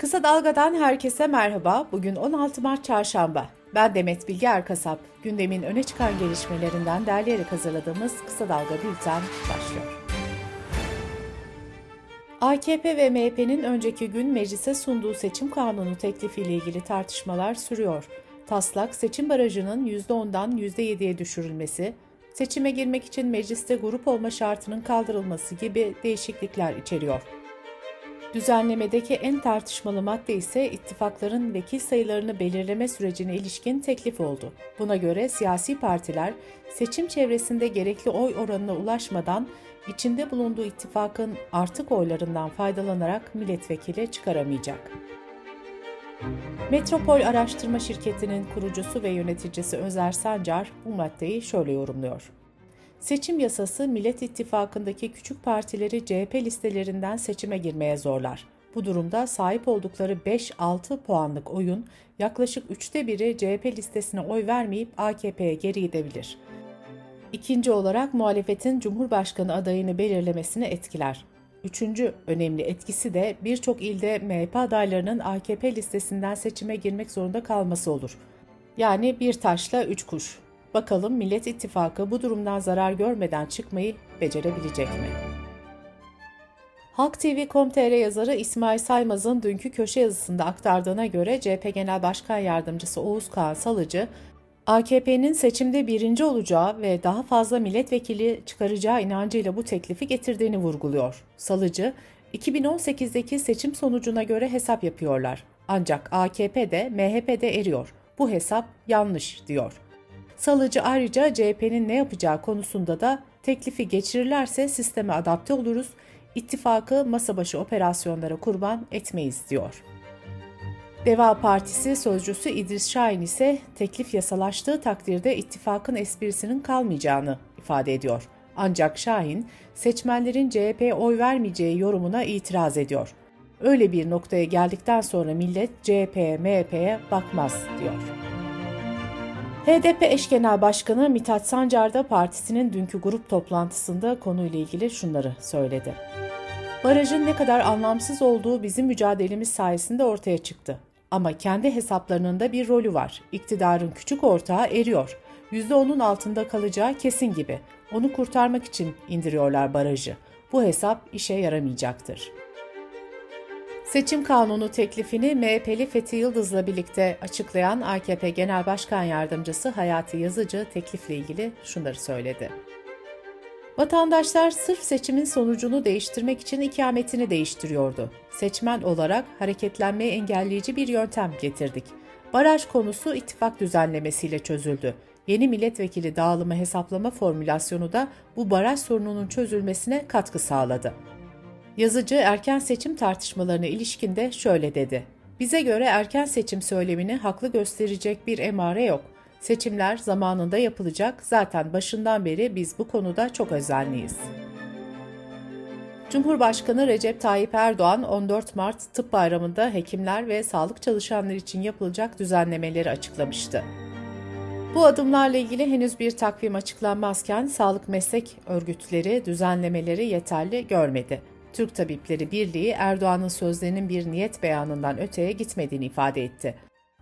Kısa Dalga'dan herkese merhaba. Bugün 16 Mart Çarşamba. Ben Demet Bilge Erkasap. Gündemin öne çıkan gelişmelerinden derleyerek hazırladığımız Kısa Dalga Bülten başlıyor. AKP ve MHP'nin önceki gün meclise sunduğu seçim kanunu teklifiyle ilgili tartışmalar sürüyor. Taslak, seçim barajının %10'dan %7'ye düşürülmesi, seçime girmek için mecliste grup olma şartının kaldırılması gibi değişiklikler içeriyor. Düzenlemedeki en tartışmalı madde ise ittifakların vekil sayılarını belirleme sürecine ilişkin teklif oldu. Buna göre siyasi partiler seçim çevresinde gerekli oy oranına ulaşmadan içinde bulunduğu ittifakın artık oylarından faydalanarak milletvekili çıkaramayacak. Metropol Araştırma Şirketi'nin kurucusu ve yöneticisi Özer Sancar bu maddeyi şöyle yorumluyor. Seçim yasası Millet İttifakı'ndaki küçük partileri CHP listelerinden seçime girmeye zorlar. Bu durumda sahip oldukları 5-6 puanlık oyun yaklaşık üçte biri CHP listesine oy vermeyip AKP'ye geri gidebilir. İkinci olarak muhalefetin Cumhurbaşkanı adayını belirlemesini etkiler. Üçüncü önemli etkisi de birçok ilde MHP adaylarının AKP listesinden seçime girmek zorunda kalması olur. Yani bir taşla üç kuş. Bakalım Millet İttifakı bu durumdan zarar görmeden çıkmayı becerebilecek mi? Halk TV.com.tr yazarı İsmail Saymaz'ın dünkü köşe yazısında aktardığına göre CHP Genel Başkan Yardımcısı Oğuz Kağan Salıcı, AKP'nin seçimde birinci olacağı ve daha fazla milletvekili çıkaracağı inancıyla bu teklifi getirdiğini vurguluyor. Salıcı, 2018'deki seçim sonucuna göre hesap yapıyorlar. Ancak AKP de MHP de eriyor. Bu hesap yanlış diyor. Salıcı ayrıca CHP'nin ne yapacağı konusunda da teklifi geçirirlerse sisteme adapte oluruz, ittifakı masa başı operasyonlara kurban etmeyiz diyor. Deva Partisi sözcüsü İdris Şahin ise teklif yasalaştığı takdirde ittifakın esprisinin kalmayacağını ifade ediyor. Ancak Şahin, seçmenlerin CHP'ye oy vermeyeceği yorumuna itiraz ediyor. Öyle bir noktaya geldikten sonra millet CHP'ye, MHP'ye bakmaz diyor. HDP eş genel başkanı Mithat Sancar da partisinin dünkü grup toplantısında konuyla ilgili şunları söyledi. Barajın ne kadar anlamsız olduğu bizim mücadelemiz sayesinde ortaya çıktı. Ama kendi hesaplarının da bir rolü var. İktidarın küçük ortağı eriyor. %10'un altında kalacağı kesin gibi. Onu kurtarmak için indiriyorlar barajı. Bu hesap işe yaramayacaktır. Seçim kanunu teklifini MHP'li Fethi Yıldız'la birlikte açıklayan AKP Genel Başkan Yardımcısı Hayati Yazıcı teklifle ilgili şunları söyledi. Vatandaşlar sırf seçimin sonucunu değiştirmek için ikametini değiştiriyordu. Seçmen olarak hareketlenmeyi engelleyici bir yöntem getirdik. Baraj konusu ittifak düzenlemesiyle çözüldü. Yeni milletvekili dağılımı hesaplama formülasyonu da bu baraj sorununun çözülmesine katkı sağladı. Yazıcı erken seçim tartışmalarına ilişkinde şöyle dedi. Bize göre erken seçim söylemini haklı gösterecek bir emare yok. Seçimler zamanında yapılacak. Zaten başından beri biz bu konuda çok özenliyiz. Cumhurbaşkanı Recep Tayyip Erdoğan 14 Mart Tıp Bayramı'nda hekimler ve sağlık çalışanları için yapılacak düzenlemeleri açıklamıştı. Bu adımlarla ilgili henüz bir takvim açıklanmazken sağlık meslek örgütleri düzenlemeleri yeterli görmedi. Türk Tabipleri Birliği Erdoğan'ın sözlerinin bir niyet beyanından öteye gitmediğini ifade etti.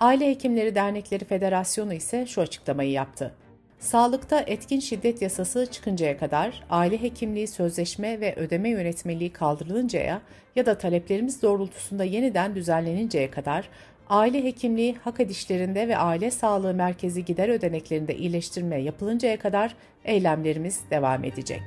Aile Hekimleri Dernekleri Federasyonu ise şu açıklamayı yaptı. Sağlıkta etkin şiddet yasası çıkıncaya kadar aile hekimliği sözleşme ve ödeme yönetmeliği kaldırılıncaya ya da taleplerimiz doğrultusunda yeniden düzenleninceye kadar aile hekimliği hak edişlerinde ve aile sağlığı merkezi gider ödeneklerinde iyileştirme yapılıncaya kadar eylemlerimiz devam edecek.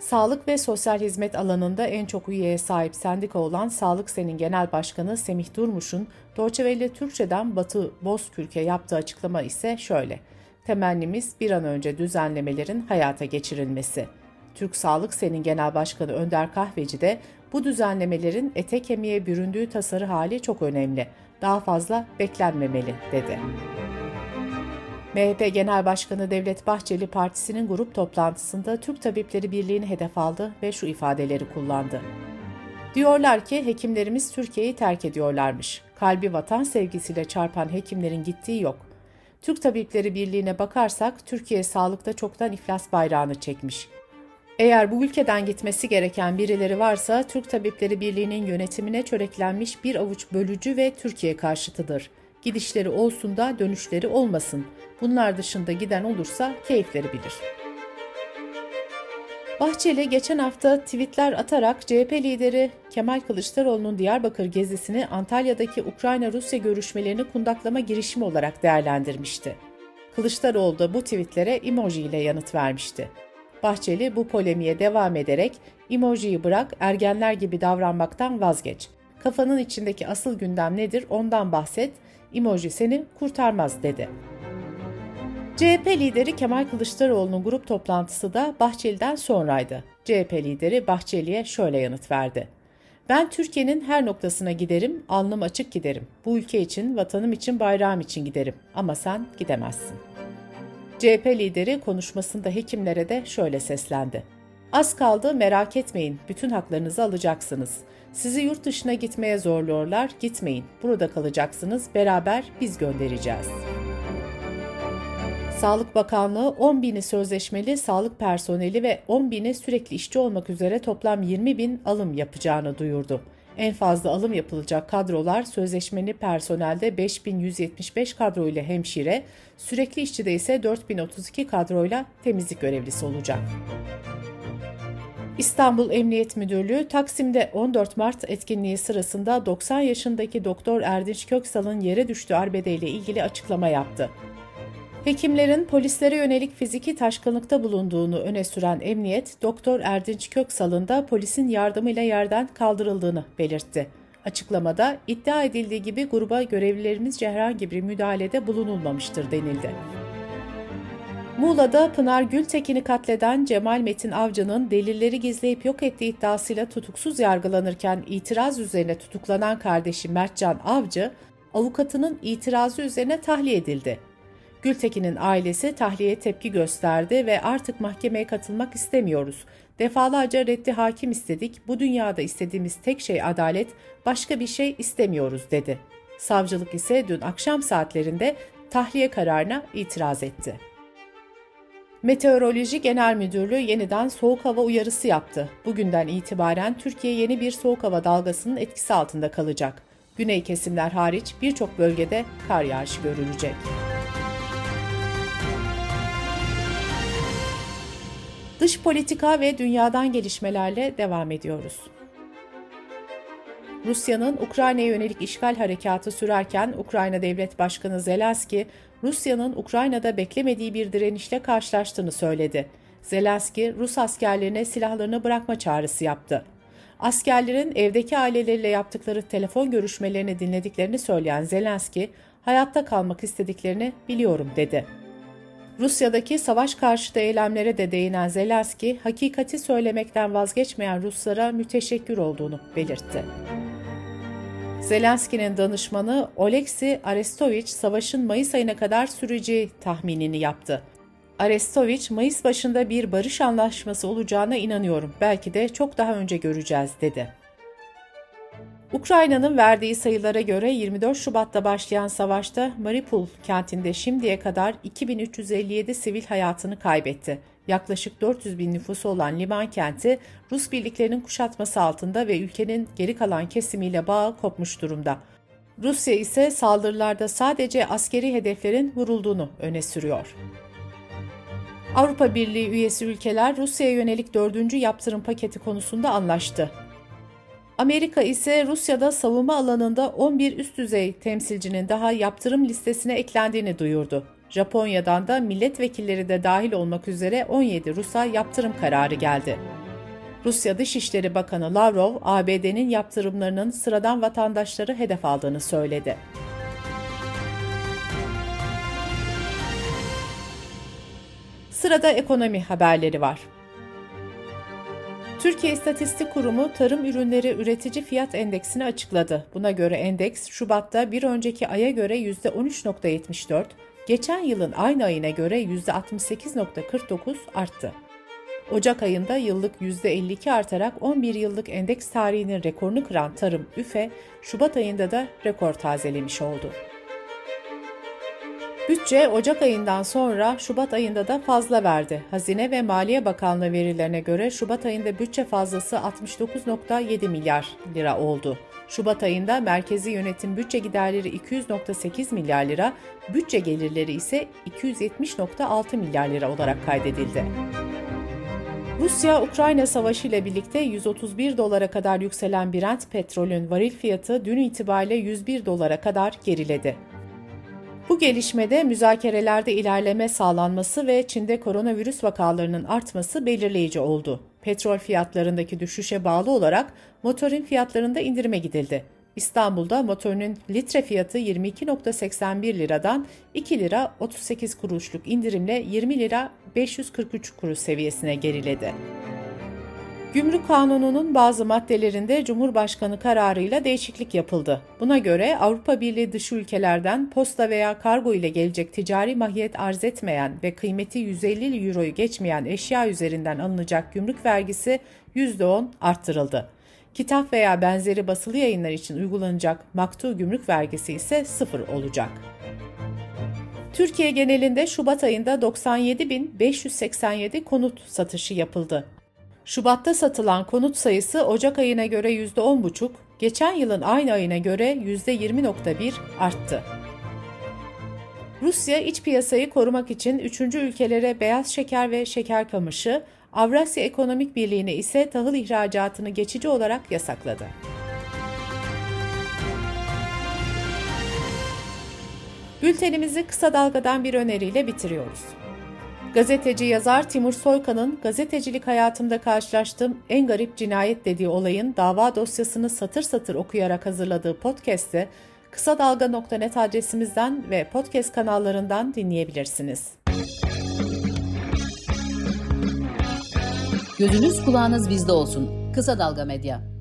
Sağlık ve sosyal hizmet alanında en çok üyeye sahip sendika olan Sağlık Sen'in Genel Başkanı Semih Durmuş'un Deutsche Türkçe'den Batı Bozkürk'e yaptığı açıklama ise şöyle. Temennimiz bir an önce düzenlemelerin hayata geçirilmesi. Türk Sağlık Sen'in Genel Başkanı Önder Kahveci de bu düzenlemelerin ete kemiğe büründüğü tasarı hali çok önemli. Daha fazla beklenmemeli dedi. MHP Genel Başkanı Devlet Bahçeli partisinin grup toplantısında Türk Tabipleri Birliği'ni hedef aldı ve şu ifadeleri kullandı. Diyorlar ki hekimlerimiz Türkiye'yi terk ediyorlarmış. Kalbi vatan sevgisiyle çarpan hekimlerin gittiği yok. Türk Tabipleri Birliği'ne bakarsak Türkiye sağlıkta çoktan iflas bayrağını çekmiş. Eğer bu ülkeden gitmesi gereken birileri varsa Türk Tabipleri Birliği'nin yönetimine çöreklenmiş bir avuç bölücü ve Türkiye karşıtıdır. Gidişleri olsun da dönüşleri olmasın. Bunlar dışında giden olursa keyifleri bilir.'' Bahçeli geçen hafta tweetler atarak CHP lideri Kemal Kılıçdaroğlu'nun Diyarbakır gezisini Antalya'daki Ukrayna-Rusya görüşmelerini kundaklama girişimi olarak değerlendirmişti. Kılıçdaroğlu da bu tweetlere emoji ile yanıt vermişti. Bahçeli bu polemiğe devam ederek emojiyi bırak ergenler gibi davranmaktan vazgeç. Kafanın içindeki asıl gündem nedir ondan bahset, emoji seni kurtarmaz dedi. CHP lideri Kemal Kılıçdaroğlu'nun grup toplantısı da Bahçeli'den sonraydı. CHP lideri Bahçeli'ye şöyle yanıt verdi. Ben Türkiye'nin her noktasına giderim, alnım açık giderim. Bu ülke için, vatanım için, bayrağım için giderim. Ama sen gidemezsin. CHP lideri konuşmasında hekimlere de şöyle seslendi. Az kaldı merak etmeyin, bütün haklarınızı alacaksınız. Sizi yurt dışına gitmeye zorluyorlar, gitmeyin. Burada kalacaksınız, beraber biz göndereceğiz.'' Sağlık Bakanlığı 10 bini sözleşmeli sağlık personeli ve 10 bini sürekli işçi olmak üzere toplam 20 bin alım yapacağını duyurdu. En fazla alım yapılacak kadrolar sözleşmeli personelde 5175 kadro ile hemşire, sürekli işçide ise 4032 kadroyla temizlik görevlisi olacak. İstanbul Emniyet Müdürlüğü Taksim'de 14 Mart etkinliği sırasında 90 yaşındaki Doktor Erdinç Köksal'ın yere düştüğü arbedeyle ilgili açıklama yaptı. Hekimlerin polislere yönelik fiziki taşkınlıkta bulunduğunu öne süren emniyet, Doktor Erdinç Köksal'ın da polisin yardımıyla yerden kaldırıldığını belirtti. Açıklamada iddia edildiği gibi gruba görevlilerimizce herhangi bir müdahalede bulunulmamıştır denildi. Muğla'da Pınar Gültekin'i katleden Cemal Metin Avcı'nın delilleri gizleyip yok ettiği iddiasıyla tutuksuz yargılanırken itiraz üzerine tutuklanan kardeşi Mertcan Avcı, avukatının itirazı üzerine tahliye edildi. Gültekin'in ailesi tahliye tepki gösterdi ve artık mahkemeye katılmak istemiyoruz. Defalarca reddi hakim istedik, bu dünyada istediğimiz tek şey adalet, başka bir şey istemiyoruz dedi. Savcılık ise dün akşam saatlerinde tahliye kararına itiraz etti. Meteoroloji Genel Müdürlüğü yeniden soğuk hava uyarısı yaptı. Bugünden itibaren Türkiye yeni bir soğuk hava dalgasının etkisi altında kalacak. Güney kesimler hariç birçok bölgede kar yağışı görülecek. Dış politika ve dünyadan gelişmelerle devam ediyoruz. Rusya'nın Ukrayna'ya yönelik işgal harekatı sürerken Ukrayna Devlet Başkanı Zelenski, Rusya'nın Ukrayna'da beklemediği bir direnişle karşılaştığını söyledi. Zelenski, Rus askerlerine silahlarını bırakma çağrısı yaptı. Askerlerin evdeki aileleriyle yaptıkları telefon görüşmelerini dinlediklerini söyleyen Zelenski, hayatta kalmak istediklerini biliyorum dedi. Rusya'daki savaş karşıtı eylemlere de değinen Zelenski, hakikati söylemekten vazgeçmeyen Ruslara müteşekkür olduğunu belirtti. Zelenski'nin danışmanı Oleksi Arestovich, savaşın Mayıs ayına kadar süreceği tahminini yaptı. Arestovich, Mayıs başında bir barış anlaşması olacağına inanıyorum. Belki de çok daha önce göreceğiz, dedi. Ukrayna'nın verdiği sayılara göre 24 Şubat'ta başlayan savaşta Mariupol kentinde şimdiye kadar 2357 sivil hayatını kaybetti. Yaklaşık 400 bin nüfusu olan liman kenti Rus birliklerinin kuşatması altında ve ülkenin geri kalan kesimiyle bağı kopmuş durumda. Rusya ise saldırılarda sadece askeri hedeflerin vurulduğunu öne sürüyor. Avrupa Birliği üyesi ülkeler Rusya'ya yönelik dördüncü yaptırım paketi konusunda anlaştı. Amerika ise Rusya'da savunma alanında 11 üst düzey temsilcinin daha yaptırım listesine eklendiğini duyurdu. Japonya'dan da milletvekilleri de dahil olmak üzere 17 Rus'a yaptırım kararı geldi. Rusya Dışişleri Bakanı Lavrov, ABD'nin yaptırımlarının sıradan vatandaşları hedef aldığını söyledi. Sırada ekonomi haberleri var. Türkiye İstatistik Kurumu tarım ürünleri üretici fiyat endeksini açıkladı. Buna göre endeks Şubat'ta bir önceki aya göre %13.74, geçen yılın aynı ayına göre %68.49 arttı. Ocak ayında yıllık %52 artarak 11 yıllık endeks tarihinin rekorunu kıran tarım üfe, Şubat ayında da rekor tazelemiş oldu. Bütçe Ocak ayından sonra Şubat ayında da fazla verdi. Hazine ve Maliye Bakanlığı verilerine göre Şubat ayında bütçe fazlası 69.7 milyar lira oldu. Şubat ayında merkezi yönetim bütçe giderleri 200.8 milyar lira, bütçe gelirleri ise 270.6 milyar lira olarak kaydedildi. Rusya-Ukrayna savaşı ile birlikte 131 dolara kadar yükselen Brent petrolün varil fiyatı dün itibariyle 101 dolara kadar geriledi. Bu gelişmede müzakerelerde ilerleme sağlanması ve Çin'de koronavirüs vakalarının artması belirleyici oldu. Petrol fiyatlarındaki düşüşe bağlı olarak motorin fiyatlarında indirime gidildi. İstanbul'da motorinin litre fiyatı 22.81 liradan 2 lira 38 kuruşluk indirimle 20 lira 543 kuruş seviyesine geriledi. Gümrük Kanunu'nun bazı maddelerinde Cumhurbaşkanı kararıyla değişiklik yapıldı. Buna göre Avrupa Birliği dışı ülkelerden posta veya kargo ile gelecek ticari mahiyet arz etmeyen ve kıymeti 150 euroyu geçmeyen eşya üzerinden alınacak gümrük vergisi %10 arttırıldı. Kitap veya benzeri basılı yayınlar için uygulanacak maktu gümrük vergisi ise sıfır olacak. Türkiye genelinde Şubat ayında 97.587 konut satışı yapıldı. Şubat'ta satılan konut sayısı Ocak ayına göre %10,5, geçen yılın aynı ayına göre %20,1 arttı. Rusya iç piyasayı korumak için üçüncü ülkelere beyaz şeker ve şeker kamışı, Avrasya Ekonomik Birliği'ne ise tahıl ihracatını geçici olarak yasakladı. Bültenimizi kısa dalgadan bir öneriyle bitiriyoruz. Gazeteci yazar Timur Soykan'ın gazetecilik hayatımda karşılaştığım en garip cinayet dediği olayın dava dosyasını satır satır okuyarak hazırladığı podcast'te kısa dalga.net adresimizden ve podcast kanallarından dinleyebilirsiniz. Gözünüz kulağınız bizde olsun. Kısa Dalga Medya.